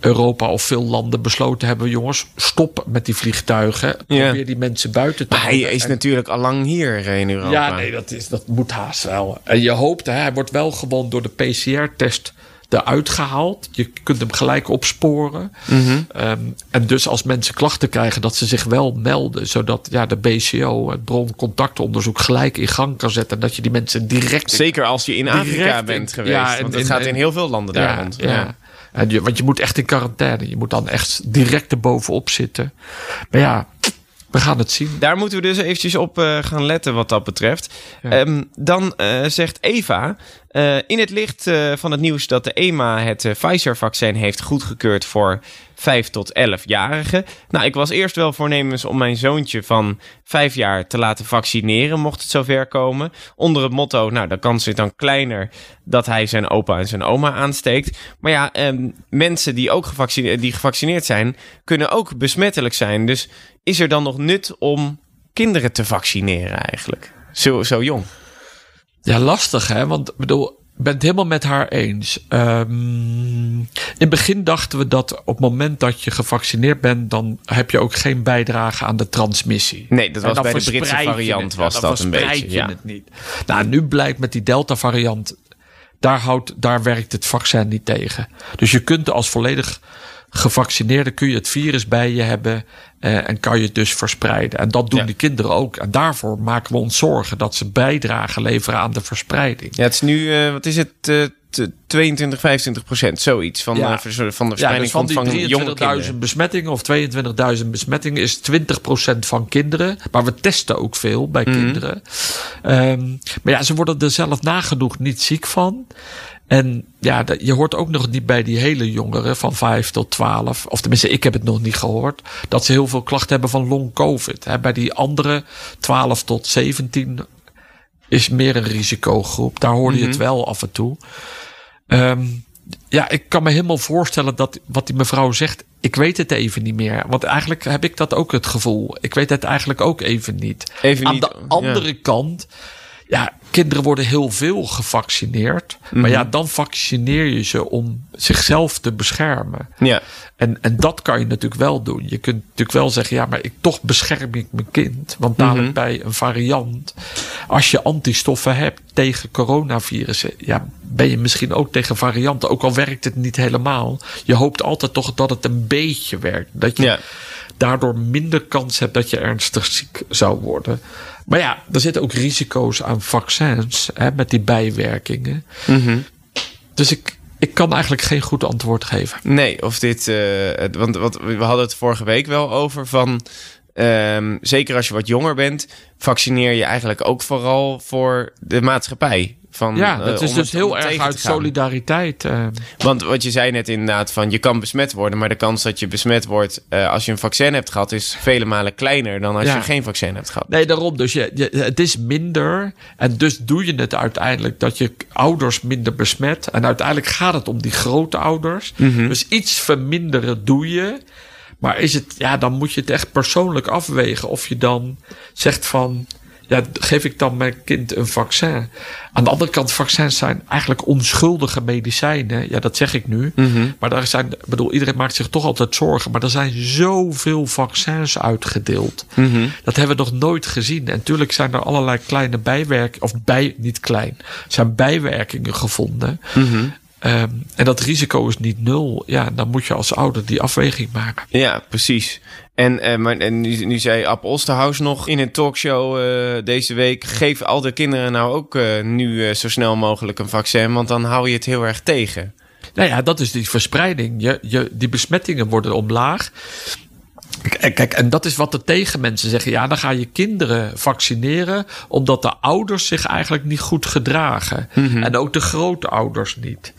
Europa of veel landen besloten hebben: jongens, stop met die vliegtuigen. Probeer yeah. die mensen buiten te Maar hij is en, natuurlijk al lang hier in Europa. Ja, nee, dat, is, dat moet haast wel. En je hoopt, hè, hij wordt wel gewoon door de PCR-test eruit gehaald. Je kunt hem gelijk opsporen. Mm-hmm. Um, en dus als mensen klachten krijgen, dat ze zich wel melden. Zodat ja, de BCO, het broncontactonderzoek, gelijk in gang kan zetten. En dat je die mensen direct. Zeker als je in Afrika bent geweest. Ja, want het gaat in heel veel landen daar ja, rond. Ja. ja. En je, want je moet echt in quarantaine. Je moet dan echt direct erbovenop zitten. Maar ja, we gaan het zien. Daar moeten we dus eventjes op uh, gaan letten wat dat betreft. Ja. Um, dan uh, zegt Eva, uh, in het licht van het nieuws dat de EMA het Pfizer-vaccin heeft goedgekeurd voor 5 tot 11-jarigen. Nou, ik was eerst wel voornemens om mijn zoontje van 5 jaar te laten vaccineren, mocht het zover komen. Onder het motto, nou, de kans is dan kleiner dat hij zijn opa en zijn oma aansteekt. Maar ja, um, mensen die ook gevaccineerd, die gevaccineerd zijn, kunnen ook besmettelijk zijn. Dus is er dan nog nut om kinderen te vaccineren eigenlijk? Zo, zo jong. Ja, lastig hè, want bedoel, ben het helemaal met haar eens. Um, in het begin dachten we dat op het moment dat je gevaccineerd bent, dan heb je ook geen bijdrage aan de transmissie. Nee, dat was bij de Britse variant het, was ja, dat een beetje. Je het niet. Nou, nu blijkt met die Delta variant, daar, houdt, daar werkt het vaccin niet tegen. Dus je kunt als volledig gevaccineerde kun je het virus bij je hebben uh, en kan je het dus verspreiden. En dat doen ja. die kinderen ook. En daarvoor maken we ons zorgen dat ze bijdrage leveren aan de verspreiding. Ja, het is nu, uh, wat is het, uh, 22, 25 procent, zoiets van, ja. de, van de verspreiding ja, dus van, van, die jonge kinderen. 23.000 besmettingen of 22.000 besmettingen is 20 procent van kinderen. Maar we testen ook veel bij Mhm. kinderen. Um, maar ja, ze worden er zelf nagenoeg niet ziek van. En ja, je hoort ook nog niet bij die hele jongeren van 5 tot 12. Of tenminste, ik heb het nog niet gehoord. Dat ze heel veel klachten hebben van long COVID. Bij die andere 12 tot 17 is meer een risicogroep. Daar hoorde mm-hmm. je het wel af en toe. Um, ja, ik kan me helemaal voorstellen dat wat die mevrouw zegt. Ik weet het even niet meer. Want eigenlijk heb ik dat ook het gevoel. Ik weet het eigenlijk ook even niet. Even Aan niet, de andere ja. kant ja, kinderen worden heel veel gevaccineerd. Maar ja, dan vaccineer je ze om zichzelf te beschermen. Ja. En, en dat kan je natuurlijk wel doen. Je kunt natuurlijk wel zeggen, ja, maar ik, toch bescherm ik mijn kind. Want dadelijk bij een variant, als je antistoffen hebt tegen coronavirussen, ja, ben je misschien ook tegen varianten. Ook al werkt het niet helemaal. Je hoopt altijd toch dat het een beetje werkt. Dat je Ja. daardoor minder kans hebt dat je ernstig ziek zou worden. Maar ja, er zitten ook risico's aan vaccins hè, met die bijwerkingen. Dus ik, ik kan eigenlijk geen goed antwoord geven. Nee, of dit. eh, want wat, we hadden het vorige week wel over van. ehm, zeker als je wat jonger bent, vaccineer je eigenlijk ook vooral voor de maatschappij. Van, Ja, eh, dat is om dus heel erg uit solidariteit. eh. Want wat je zei net inderdaad, van je kan besmet worden, maar de kans dat je besmet wordt eh, als je een vaccin hebt gehad, is vele malen kleiner dan als Ja. je geen vaccin hebt gehad. Nee, daarom. Dus je, je, het is minder. En dus doe je het uiteindelijk dat je ouders minder besmet. En uiteindelijk gaat het om die grote ouders. Dus iets verminderen doe je. Maar is het, ja, dan moet je het echt persoonlijk afwegen. Of je dan zegt van. Ja, geef ik dan mijn kind een vaccin? Aan de andere kant, vaccins zijn eigenlijk onschuldige medicijnen. Ja, dat zeg ik nu. Maar daar zijn, bedoel, iedereen maakt zich toch altijd zorgen. Maar er zijn zoveel vaccins uitgedeeld. Dat hebben we nog nooit gezien. En natuurlijk zijn er allerlei kleine bijwerkingen, of bij, niet klein, zijn bijwerkingen gevonden. Ehm, en dat risico is niet nul. Ja, dan moet je als ouder die afweging maken. Ja, precies. En, eh, maar, en nu, nu zei Ab Osterhaus nog in een talkshow eh, deze week... geef al de kinderen nou ook eh, nu zo snel mogelijk een vaccin... want dan hou je het heel erg tegen. Nou ja, dat is die verspreiding. Je, je, die besmettingen worden omlaag. Kijk, en dat is wat de tegenmensen zeggen. Ja, dan ga je kinderen vaccineren. omdat de ouders zich eigenlijk niet goed gedragen. En ook de grote ouders niet.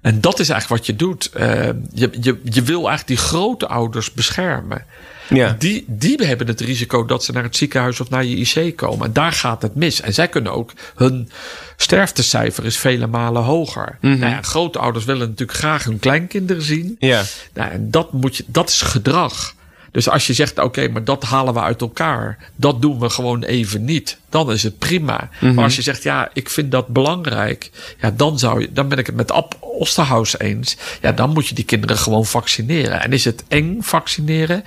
En dat is eigenlijk wat je doet. Eh, je, je, je wil eigenlijk die grote ouders beschermen. Ja. Die, die hebben het risico dat ze naar het ziekenhuis of naar je IC komen. En daar gaat het mis. En zij kunnen ook, hun sterftecijfer is vele malen hoger. Nou ja, grootouders willen natuurlijk graag hun kleinkinderen zien. Ja. Nou, en dat, moet je, dat is gedrag. Dus als je zegt, oké, maar dat halen we uit elkaar. Dat doen we gewoon even niet. Dan is het prima. Maar als je zegt, ja, ik vind dat belangrijk. Ja, dan, zou je, dan ben ik het met Ab Osterhaus eens. Ja, dan moet je die kinderen gewoon vaccineren. En is het eng vaccineren?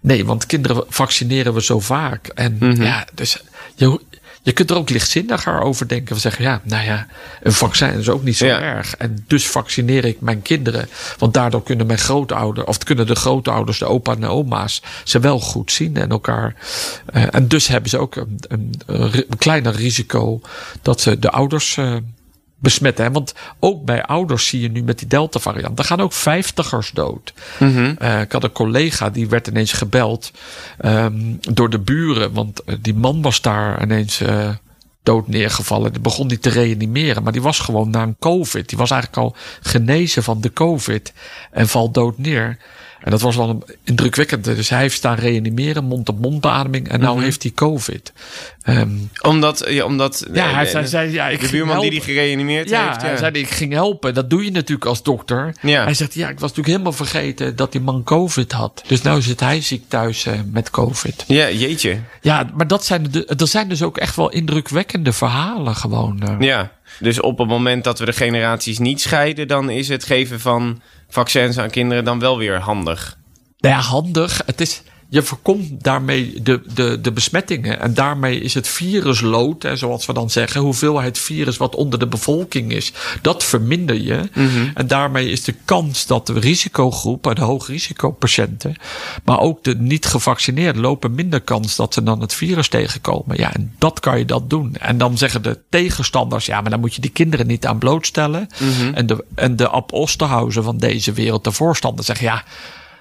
Nee, want kinderen vaccineren we zo vaak. En ja, dus je, je kunt er ook lichtzinniger over denken. We zeggen, ja, nou ja, een vaccin is ook niet zo Ja. erg. En dus vaccineer ik mijn kinderen. Want daardoor kunnen mijn grootouders, of kunnen de grootouders, de opa en de oma's, ze wel goed zien en elkaar. eh, en dus hebben ze ook een, een, een kleiner risico dat ze de ouders eh, besmetten. Hè? Want ook bij ouders zie je nu met die Delta-variant. Er gaan ook vijftigers dood. Eh, ik had een collega die werd ineens gebeld ehm, door de buren. Want eh, die man was daar ineens eh, dood neergevallen. Die begon niet te reanimeren. Maar die was gewoon na een COVID. Die was eigenlijk al genezen van de COVID. En valt dood neer. En dat was wel indrukwekkend. Dus hij heeft staan reanimeren, mond-op-mond beademing. En nou heeft hij COVID. Ehm, Omdat, ja, omdat ja, eh, hij zei, zei ja, ik de buurman die die gereanimeerd Ja, heeft. hij zei, ik ging helpen. Dat doe je natuurlijk als dokter. Ja. Hij zegt, ja, ik was natuurlijk helemaal vergeten dat die man COVID had. Dus nu zit hij ziek thuis eh, met COVID. Ja, jeetje. Ja, maar dat zijn, de, er zijn dus ook echt wel indrukwekkende verhalen gewoon. eh. Ja, dus op het moment dat we de generaties niet scheiden, dan is het geven van vaccins aan kinderen dan wel weer handig. Nou ja, handig. Het is, je voorkomt daarmee de, de, de besmettingen. En daarmee is het viruslood, hè, zoals we dan zeggen, hoeveelheid virus wat onder de bevolking is, dat verminder je. En daarmee is de kans dat de risicogroepen, de hoogrisicopatiënten, maar ook de niet gevaccineerden lopen minder kans dat ze dan het virus tegenkomen. Ja, en dat kan je dat doen. En dan zeggen de tegenstanders, ja, maar dan moet je die kinderen niet aan blootstellen. En de, en de van deze wereld, de voorstanders, zeggen ja.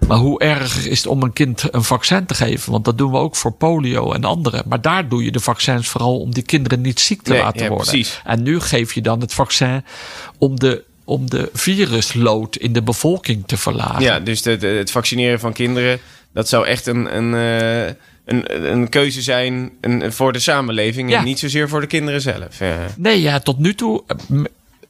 Maar hoe erg is het om een kind een vaccin te geven? Want dat doen we ook voor polio en andere. Maar daar doe je de vaccins vooral om die kinderen niet ziek te Nee, laten ja, worden. precies. En nu geef je dan het vaccin om de, om de viruslood in de bevolking te verlagen. Ja, dus de, de- het vaccineren van kinderen, dat zou echt een, een, eh, een, een keuze zijn een, voor de samenleving Ja. en niet zozeer voor de kinderen zelf. Ja. Nee, ja, tot nu toe eh,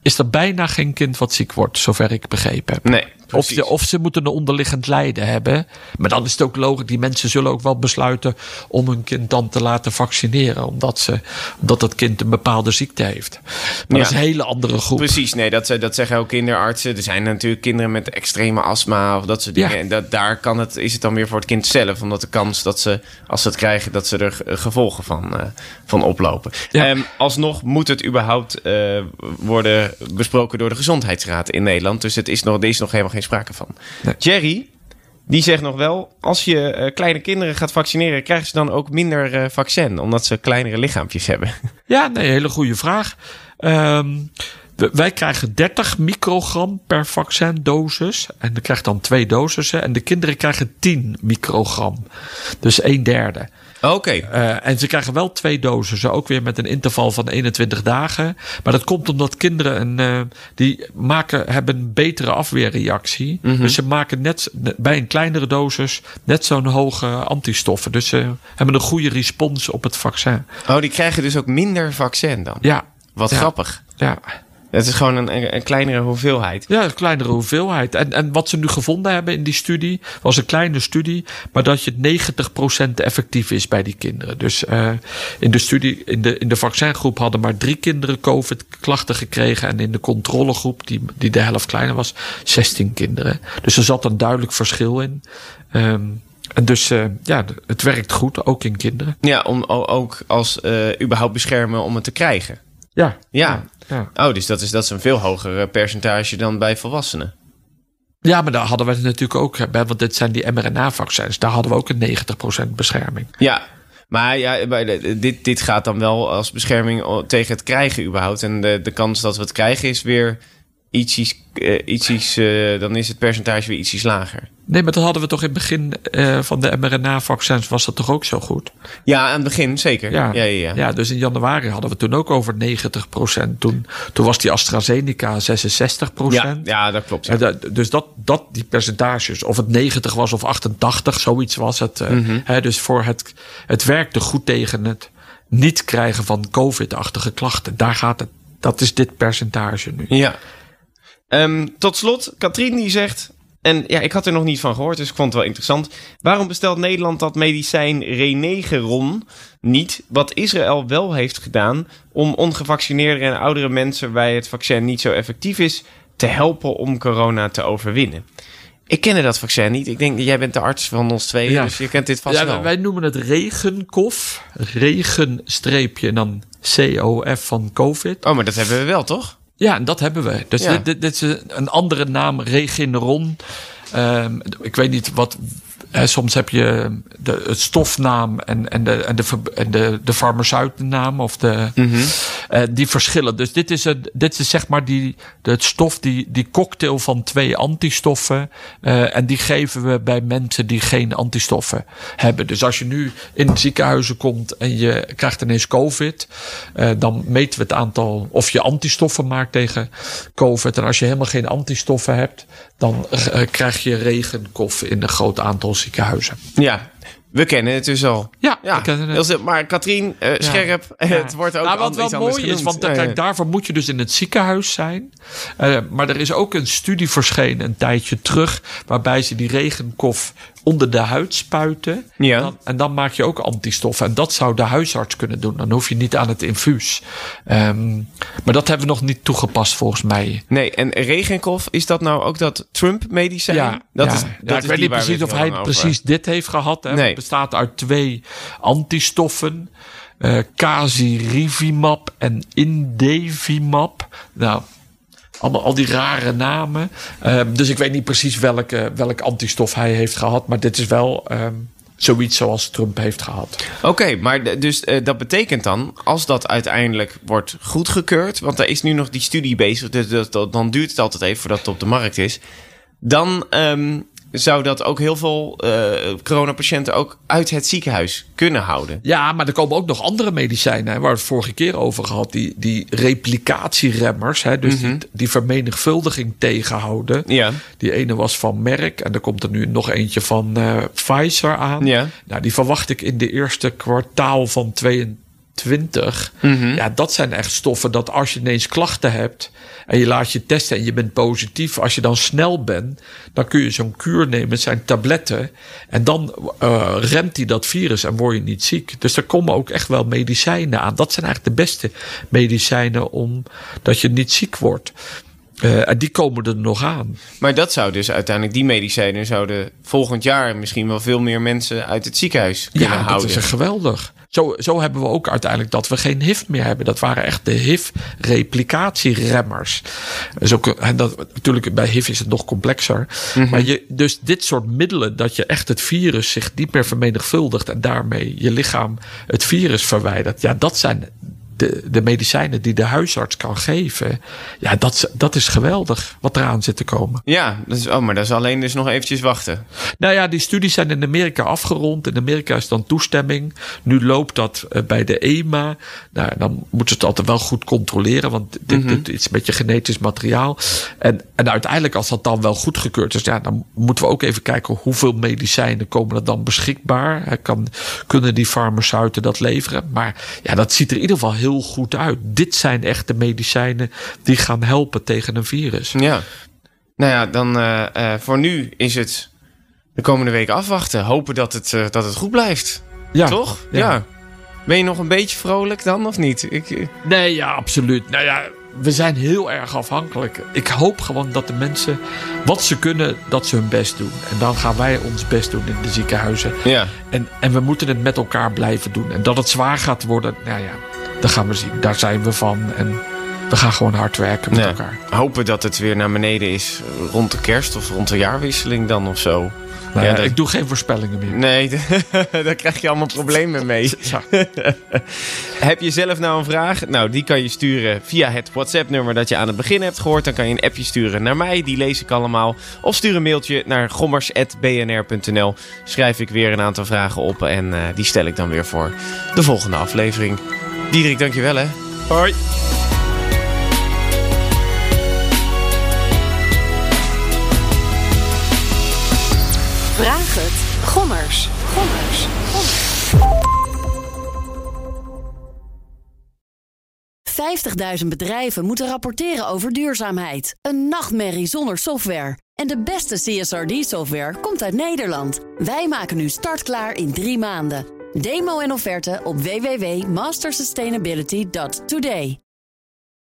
is er bijna geen kind wat ziek wordt, zover ik begrepen heb. Nee, Of, ze, of ze moeten een onderliggend lijden hebben. Maar dan is het ook logisch. Die mensen zullen ook wel besluiten om hun kind dan te laten vaccineren. Omdat, ze, omdat dat kind een bepaalde ziekte heeft. Maar Ja. dat is een hele andere groep. Precies, nee, dat, dat zeggen ook kinderartsen. Er zijn natuurlijk kinderen met extreme astma of dat soort dingen. Ja. En dat, daar kan het, is het dan weer voor het kind zelf. Omdat de kans dat ze, als ze het krijgen, dat ze er ge- gevolgen van, eh, van oplopen. Ja. Ehm, alsnog moet het überhaupt eh, worden besproken door de Gezondheidsraad in Nederland. Dus het is nog, er is nog helemaal geen sprake van. Nee. Jerry, die zegt nog wel, als je eh, kleine kinderen gaat vaccineren, krijgen ze dan ook minder eh, vaccin, omdat ze kleinere lichaampjes hebben. Ja, nee, hele goede vraag. Ehm, wij krijgen 30 microgram per vaccindosis. En je krijgt dan twee dosissen. En de kinderen krijgen 10 microgram. Dus een derde. Oké. Eh, en ze krijgen wel twee dosissen, ook weer met een interval van 21 dagen. Maar dat komt omdat kinderen een, eh, die maken, hebben een betere afweerreactie. Dus ze maken net bij een kleinere dosis net zo'n hoge antistoffen. Dus ze hebben een goede respons op het vaccin. Oh, die krijgen dus ook minder vaccin dan. Ja, Wat Ja. grappig. ja. Het is gewoon een, een, kleinere hoeveelheid. Ja, een kleinere hoeveelheid. En, en wat ze nu gevonden hebben in die studie, was een kleine studie, maar dat je 90% effectief is bij die kinderen. Dus eh, in de studie, in de, in de vaccingroep hadden maar drie kinderen COVID-klachten gekregen. En in de controlegroep, die, die de helft kleiner was, 16 kinderen. Dus er zat een duidelijk verschil in. Ehm, en dus eh, ja, het werkt goed, ook in kinderen. Ja, om ook als eh, überhaupt beschermen om het te krijgen. Ja. Ja. Ja. Oh, dus dat is, dat is een veel hoger eh, percentage dan bij volwassenen. ja, maar daar hadden we het natuurlijk ook bij, want dit zijn die mRNA-vaccins. Daar hadden we ook een 90% bescherming. Ja. Maar ja, de- dit, dit gaat dan wel als bescherming o- tegen het krijgen überhaupt. En de, de kans dat we het krijgen is weer ietsjes, eh, ietsjes eh, dan is het percentage weer ietsjes lager. Nee, maar dat hadden we toch in het begin eh, van de mRNA-vaccins was dat toch ook zo goed? Ja, aan het begin zeker. Ja, ja, ja. ja, dus in januari hadden we toen ook over 90% Toen, toen was die AstraZeneca 66 Ja, ja, dat klopt. ja. dus dat, dat, die percentages, of het 90 was of 88, zoiets was het. eh, Mhm. hè, dus voor het, het werkte goed tegen het niet krijgen van COVID-achtige klachten. Daar gaat het. Dat is dit percentage nu. Ja. Ehm, tot slot, Katrien die zegt... En ja, ik had er nog niet van gehoord, dus ik vond het wel interessant. Waarom bestelt Nederland dat medicijn Renegeron niet... wat Israël wel heeft gedaan... om ongevaccineerde en oudere mensen... bij het vaccin niet zo effectief is... te helpen om corona te overwinnen? Ik kende dat vaccin niet. Ik denk, jij bent de arts van ons tweeën, Ja. dus je kent dit vast Ja, wel. wij noemen het regenkof. Regenstreepje en dan COF van COVID. Oh, maar dat hebben we wel, toch? Ja, en dat hebben we. Dus Ja. dit, dit, dit is een- een andere naam, Regeneron. Ehm, ik weet niet wat. Soms heb je de, het stofnaam en, en, de, en, de, en de, de farmaceutennaam of de, eh, die verschillen. Dus dit is, een, dit is zeg maar die, de, het stof, die, die cocktail van twee antistoffen. eh, en die geven we bij mensen die geen antistoffen hebben. Dus als je nu in ziekenhuizen komt en je krijgt ineens COVID, eh, dan meten we het aantal of je antistoffen maakt tegen COVID. En als je helemaal geen antistoffen hebt, dan eh, krijg je regenkof in een groot aantal ziekenhuizen. Ja, we kennen het dus al. Ja, Ja, het. maar Katrien, eh, scherp, het wordt ook nou, wat wel mooi is, want eh, Ja, kijk, ja. daarvoor moet je dus in het ziekenhuis zijn. Eh, maar er is ook een studie verschenen een tijdje terug, waarbij ze die regenkof onder de huid spuiten. Ja. Dan- en dan maak je ook antistoffen. En dat zou de huisarts kunnen doen. Dan hoef je niet aan het infuus. Ehm, maar dat hebben we nog niet toegepast volgens mij. Nee, en regenkof, is dat nou ook dat Trump-medicijn? Ja, dat ja. is, Ja, ik is weet niet precies of hij precies dit heeft gehad. Hè. Nee. Het bestaat uit twee antistoffen. eh Casirivimab en Indevimab. Nou, allemaal al die rare namen. Ehm, dus ik weet niet precies welke, welk antistof hij heeft gehad. Maar dit is wel ehm, zoiets zoals Trump heeft gehad. Oké, maar dus eh, dat betekent dan, als dat uiteindelijk wordt goedgekeurd... want er is nu nog die studie bezig, dus dat- dan duurt het altijd even voordat het op de markt is... dan ehm, zou dat ook heel veel eh, coronapatiënten ook uit het ziekenhuis kunnen houden. Ja, maar er komen ook nog andere medicijnen, hè, waar we het vorige keer over gehad. Die, die replicatieremmers, hè, dus die, die vermenigvuldiging tegenhouden. Ja. Die ene was van Merck en er komt er nu nog eentje van eh, Pfizer aan. Ja. Nou, die verwacht ik in de eerste kwartaal van 22 20. Mhm. Ja, dat zijn echt stoffen dat als je ineens klachten hebt en je laat je testen en je bent positief, als je dan snel bent, dan kun je zo'n kuur nemen, het zijn tabletten, en dan eh, remt hij dat virus en word je niet ziek. Dus er komen ook echt wel medicijnen aan. Dat zijn eigenlijk de beste medicijnen om dat je niet ziek wordt. Eh, en die komen er nog aan. Maar dat zou dus uiteindelijk, die medicijnen zouden volgend jaar misschien wel veel meer mensen uit het ziekenhuis kunnen Ja, dat houden. is geweldig. Zo, zo hebben we ook uiteindelijk dat we geen HIV meer hebben. Dat waren echt de HIV-replicatieremmers. Dus ook, en dat, natuurlijk, bij HIV is het nog complexer. Maar je, dus dit soort middelen, dat je echt het virus zich niet meer vermenigvuldigt en daarmee je lichaam het virus verwijdert. Ja, dat zijn de, de medicijnen die de huisarts kan geven. Ja, dat, is- dat is geweldig wat eraan zit te komen. Ja, dat is, oh, maar dat is alleen dus nog eventjes wachten. Nou ja, die studies zijn in Amerika afgerond. In Amerika is dan toestemming. Nu loopt dat eh, bij de EMA. Nou, dan moeten ze het altijd wel goed controleren, want dit, dit is met je genetisch materiaal. En, en uiteindelijk, als dat dan wel goedgekeurd is, ja, dan moeten we ook even kijken hoeveel medicijnen komen er dan beschikbaar. Kan, kunnen die farmaceuten dat leveren? Maar ja, dat ziet er in ieder geval heel goed uit. Dit zijn echt de medicijnen die gaan helpen tegen een virus. Ja. Nou ja, dan eh, eh, voor nu is het de komende weken afwachten. Hopen dat het, eh, dat het goed blijft. Ja, Toch? Ja. Ben je nog een beetje vrolijk dan, of niet? Ik, Nee, ja, absoluut. Nou ja, we zijn heel erg afhankelijk. Ik hoop gewoon dat de mensen wat ze kunnen, dat ze hun best doen. En dan gaan wij ons best doen in de ziekenhuizen. ja. En, en we moeten het met elkaar blijven doen. En dat het zwaar gaat worden, nou ja, dat gaan we zien. Daar zijn we van. En we gaan gewoon hard werken met Ja. elkaar. Hopen dat het weer naar beneden is rond de kerst of rond de jaarwisseling dan of zo. Nou Ja, ja, dat- Ik doe geen voorspellingen meer. Nee, daar krijg je allemaal problemen mee. Ja. Heb je zelf nou een vraag? Nou, die kan je sturen via het WhatsApp-nummer dat je aan het begin hebt gehoord. Dan kan je een appje sturen naar mij, die lees ik allemaal. Of stuur een mailtje naar gommers.bnr.nl. Schrijf ik weer een aantal vragen op en eh, die stel ik dan weer voor de volgende aflevering. Diederik, dankjewel hè. Hoi. Vraag het. Gommers. Gommers. Gommers. 50.000 bedrijven moeten rapporteren over duurzaamheid. Een nachtmerrie zonder software. En de beste CSRD-software komt uit Nederland. Wij maken nu startklaar in drie maanden. Demo en offerte op www.mastersustainability.today.